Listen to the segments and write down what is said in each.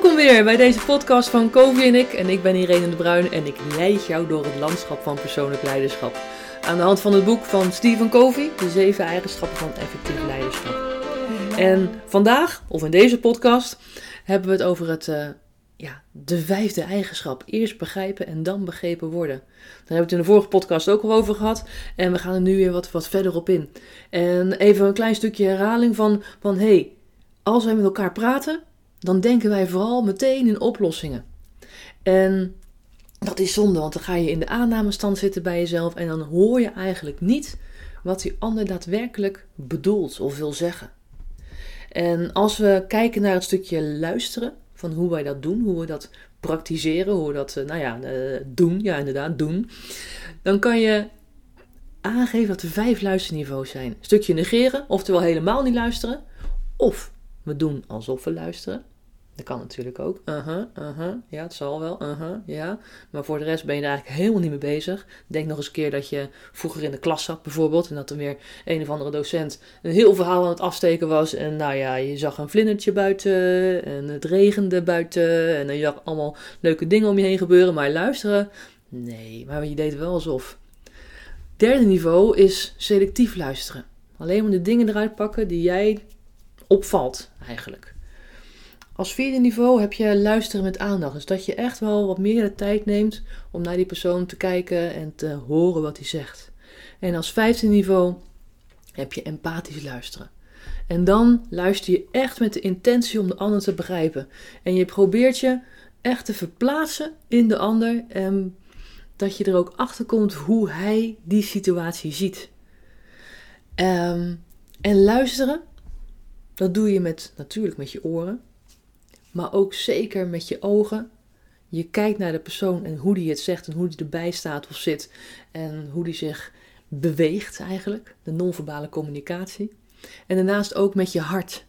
Welkom weer bij deze podcast van Kovi en ik. En ik ben Irene de Bruin en ik leid jou door het landschap van persoonlijk leiderschap. Aan de hand van het boek van Stephen Covey, De Zeven Eigenschappen van Effectief Leiderschap. En vandaag, of in deze podcast, hebben we het over het, uh, ja, de vijfde eigenschap. Eerst begrijpen en dan begrepen worden. Daar hebben we het in de vorige podcast ook al over gehad. En we gaan er nu weer wat, wat verder op in. En even een klein stukje herhaling van, van hey, als wij met elkaar praten, dan denken wij vooral meteen in oplossingen. En dat is zonde, want dan ga je in de aannamestand zitten bij jezelf en dan hoor je eigenlijk niet wat die ander daadwerkelijk bedoelt of wil zeggen. En als we kijken naar het stukje luisteren, van hoe wij dat doen, hoe we dat praktiseren, hoe we dat, eh, nou ja, eh, doen, ja inderdaad, doen, dan kan je aangeven dat er vijf luisterniveaus zijn. Een stukje negeren, oftewel helemaal niet luisteren, of we doen alsof we luisteren. Dat kan natuurlijk ook. Uh-huh. Ja, het zal wel. Uh-huh, ja. Maar voor de rest ben je er eigenlijk helemaal niet mee bezig. Denk nog eens een keer dat je vroeger in de klas zat bijvoorbeeld. En dat er weer een of andere docent een heel verhaal aan het afsteken was. En nou ja, je zag een vlindertje buiten. En het regende buiten. En je zag allemaal leuke dingen om je heen gebeuren. Maar luisteren? Nee, maar je deed wel alsof. Derde niveau is selectief luisteren. Alleen maar de dingen eruit pakken die jij opvalt eigenlijk. Als vierde niveau heb je luisteren met aandacht. Dus dat je echt wel wat meer de tijd neemt om naar die persoon te kijken en te horen wat hij zegt. En als vijfde niveau heb je empathisch luisteren. En dan luister je echt met de intentie om de ander te begrijpen. En je probeert je echt te verplaatsen in de ander. En dat je er ook achter komt hoe hij die situatie ziet. Um, en luisteren, dat doe je met, natuurlijk met je oren maar ook zeker met je ogen. Je kijkt naar de persoon en hoe die het zegt en hoe die erbij staat of zit en hoe die zich beweegt eigenlijk, de non-verbale communicatie. En daarnaast ook met je hart.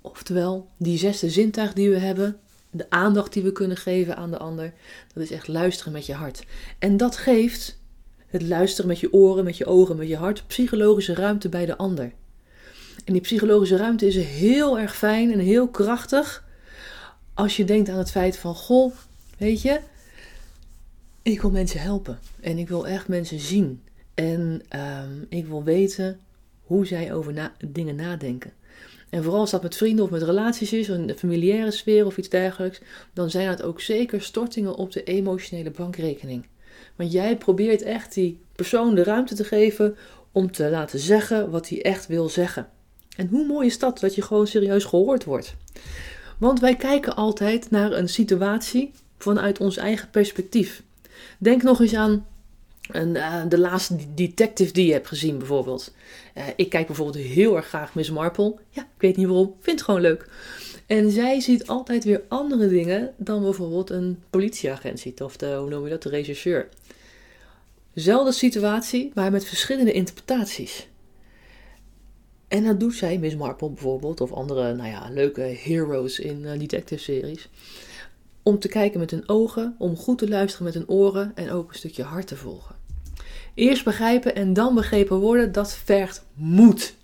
Oftewel, die zesde zintuig die we hebben, de aandacht die we kunnen geven aan de ander, dat is echt luisteren met je hart. En dat geeft het luisteren met je oren, met je ogen, met je hart, psychologische ruimte bij de ander. En die psychologische ruimte is heel erg fijn en heel krachtig als je denkt aan het feit van, goh, weet je, ik wil mensen helpen en ik wil echt mensen zien en ehm, ik wil weten hoe zij over dingen nadenken. En vooral als dat met vrienden of met relaties is, of de familiaire sfeer of iets dergelijks, dan zijn dat ook zeker stortingen op de emotionele bankrekening. Want jij probeert echt die persoon de ruimte te geven om te laten zeggen wat hij echt wil zeggen. En hoe mooi is dat, dat je gewoon serieus gehoord wordt. Want wij kijken altijd naar een situatie vanuit ons eigen perspectief. Denk nog eens aan een, uh, de laatste detective die je hebt gezien bijvoorbeeld. Uh, ik kijk bijvoorbeeld heel erg graag Miss Marple. Ja, ik weet niet waarom, vind het gewoon leuk. En zij ziet altijd weer andere dingen dan bijvoorbeeld een politieagent ziet. Of de, hoe noem je dat, de rechercheur. Zelfde situatie, maar met verschillende interpretaties. En dat doet zij, Miss Marple bijvoorbeeld, of andere nou ja, leuke heroes in uh, detective-series. Om te kijken met hun ogen, om goed te luisteren met hun oren en ook een stukje hart te volgen. Eerst begrijpen en dan begrepen worden, dat vergt moed.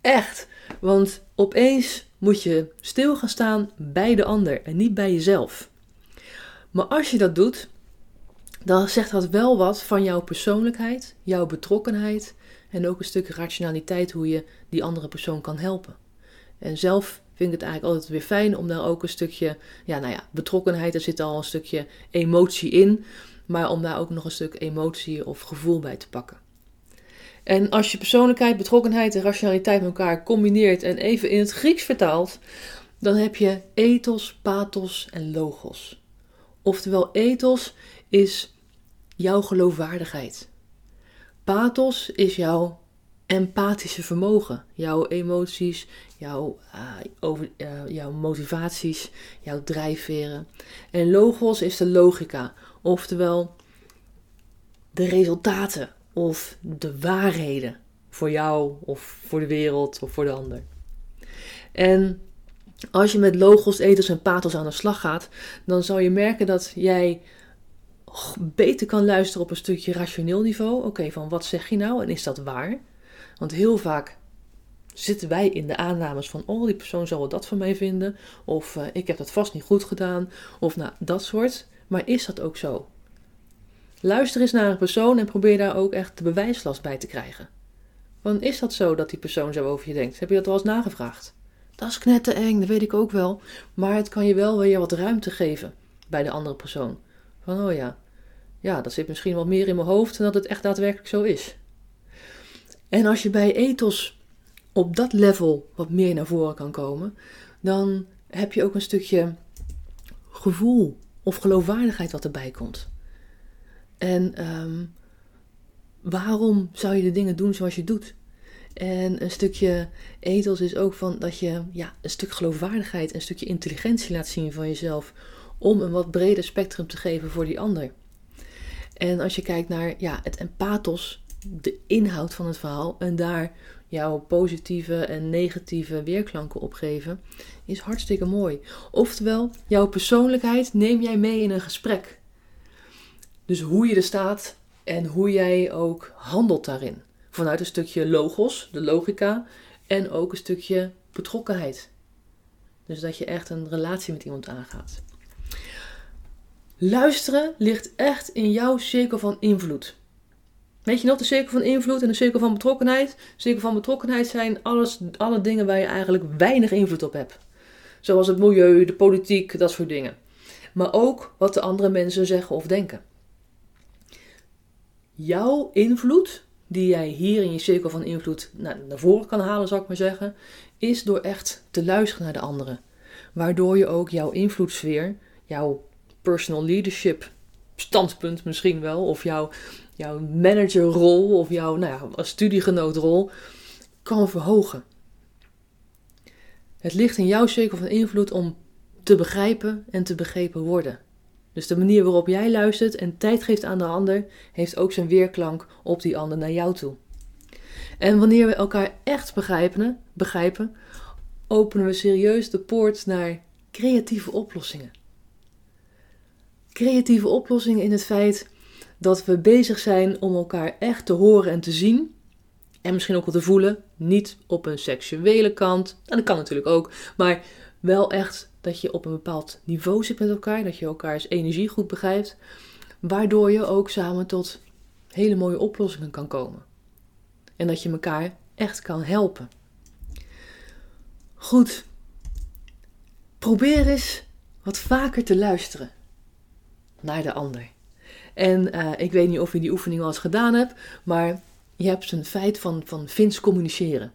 Echt. Want opeens moet je stil gaan staan bij de ander en niet bij jezelf. Maar als je dat doet, dan zegt dat wel wat van jouw persoonlijkheid, jouw betrokkenheid en ook een stuk rationaliteit hoe je die andere persoon kan helpen. En zelf vind ik het eigenlijk altijd weer fijn om daar ook een stukje, ja, nou ja, betrokkenheid, er zit al een stukje emotie in, maar om daar ook nog een stuk emotie of gevoel bij te pakken. En als je persoonlijkheid, betrokkenheid en rationaliteit met elkaar combineert en even in het Grieks vertaalt, dan heb je ethos, pathos en logos. Oftewel, ethos is jouw geloofwaardigheid. Pathos is jouw empathische vermogen, jouw emoties, jouw, uh, over, uh, jouw motivaties, jouw drijfveren. En logos is de logica, oftewel de resultaten of de waarheden voor jou of voor de wereld of voor de ander. En als je met logos, ethos en pathos aan de slag gaat, dan zal je merken dat jij beter kan luisteren op een stukje rationeel niveau. Oké, van wat zeg je nou en is dat waar? Want heel vaak zitten wij in de aannames van, oh, die persoon zal wel dat van mij vinden, of uh, ik heb dat vast niet goed gedaan, of nou, dat soort. Maar is dat ook zo? Luister eens naar een persoon en probeer daar ook echt de bewijslast bij te krijgen. Want is dat zo dat die persoon zo over je denkt? Heb je dat wel eens nagevraagd? Dat is knettereng, dat weet ik ook wel. Maar het kan je wel weer wat ruimte geven bij de andere persoon. Van, oh ja, ja, dat zit misschien wat meer in mijn hoofd dan dat het echt daadwerkelijk zo is. En als je bij ethos op dat level wat meer naar voren kan komen, dan heb je ook een stukje gevoel of geloofwaardigheid wat erbij komt. En um, waarom zou je de dingen doen zoals je doet? En een stukje ethos is ook van dat je ja, een stuk geloofwaardigheid, een stukje intelligentie laat zien van jezelf. Om een wat breder spectrum te geven voor die ander. En als je kijkt naar ja, het empathos, de inhoud van het verhaal. En daar jouw positieve en negatieve weerklanken opgeven, is hartstikke mooi. Oftewel, jouw persoonlijkheid neem jij mee in een gesprek. Dus hoe je er staat en hoe jij ook handelt daarin. Vanuit een stukje logos, de logica, en ook een stukje betrokkenheid. Dus dat je echt een relatie met iemand aangaat. Luisteren ligt echt in jouw cirkel van invloed. Weet je nog, de cirkel van invloed en de cirkel van betrokkenheid? De cirkel van betrokkenheid zijn alles, alle dingen waar je eigenlijk weinig invloed op hebt. Zoals het milieu, de politiek, dat soort dingen. Maar ook wat de andere mensen zeggen of denken. Jouw invloed, die jij hier in je cirkel van invloed naar, naar voren kan halen, zou ik maar zeggen, is door echt te luisteren naar de anderen. Waardoor je ook jouw invloedssfeer, jouw personal leadership standpunt misschien wel, of jouw, jouw managerrol of jouw nou ja, studiegenootrol kan verhogen. Het ligt in jouw cirkel van invloed om te begrijpen en te begrepen worden. Dus de manier waarop jij luistert en tijd geeft aan de ander, heeft ook zijn weerklank op die ander naar jou toe. En wanneer we elkaar echt begrijpen, begrijpen openen we serieus de poort naar creatieve oplossingen creatieve oplossingen in het feit dat we bezig zijn om elkaar echt te horen en te zien. En misschien ook wel te voelen. Niet op een seksuele kant. En dat kan natuurlijk ook. Maar wel echt dat je op een bepaald niveau zit met elkaar. Dat je elkaars energie goed begrijpt. Waardoor je ook samen tot hele mooie oplossingen kan komen. En dat je elkaar echt kan helpen. Goed. Probeer eens wat vaker te luisteren naar de ander. En uh, ik weet niet of je die oefening al eens gedaan hebt, maar je hebt een feit van, van vins communiceren.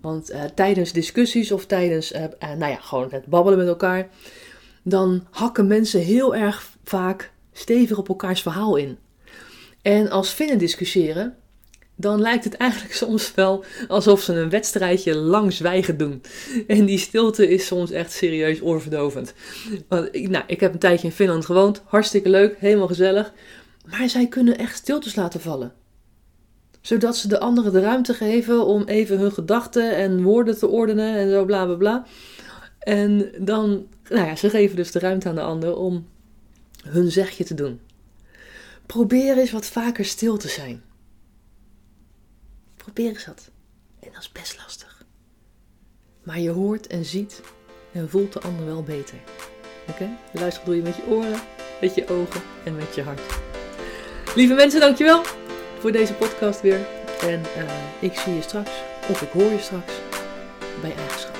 Want uh, tijdens discussies of tijdens, uh, nou ja, gewoon het babbelen met elkaar, dan hakken mensen heel erg vaak stevig op elkaars verhaal in. En als vinnen discussiëren, dan lijkt het eigenlijk soms wel alsof ze een wedstrijdje lang zwijgen doen. En die stilte is soms echt serieus oorverdovend. Want, nou, ik heb een tijdje in Finland gewoond, hartstikke leuk, helemaal gezellig. Maar zij kunnen echt stiltes laten vallen. Zodat ze de anderen de ruimte geven om even hun gedachten en woorden te ordenen en zo bla bla bla. En dan, nou ja, ze geven dus de ruimte aan de ander om hun zegje te doen. Probeer eens wat vaker stil te zijn. Probeer eens dat. En dat is best lastig. Maar je hoort en ziet en voelt de ander wel beter. Oké? Luister doe je met je oren, met je ogen en met je hart. Lieve mensen, dankjewel voor deze podcast weer. En uh, ik zie je straks, of ik hoor je straks, bij Eigenschap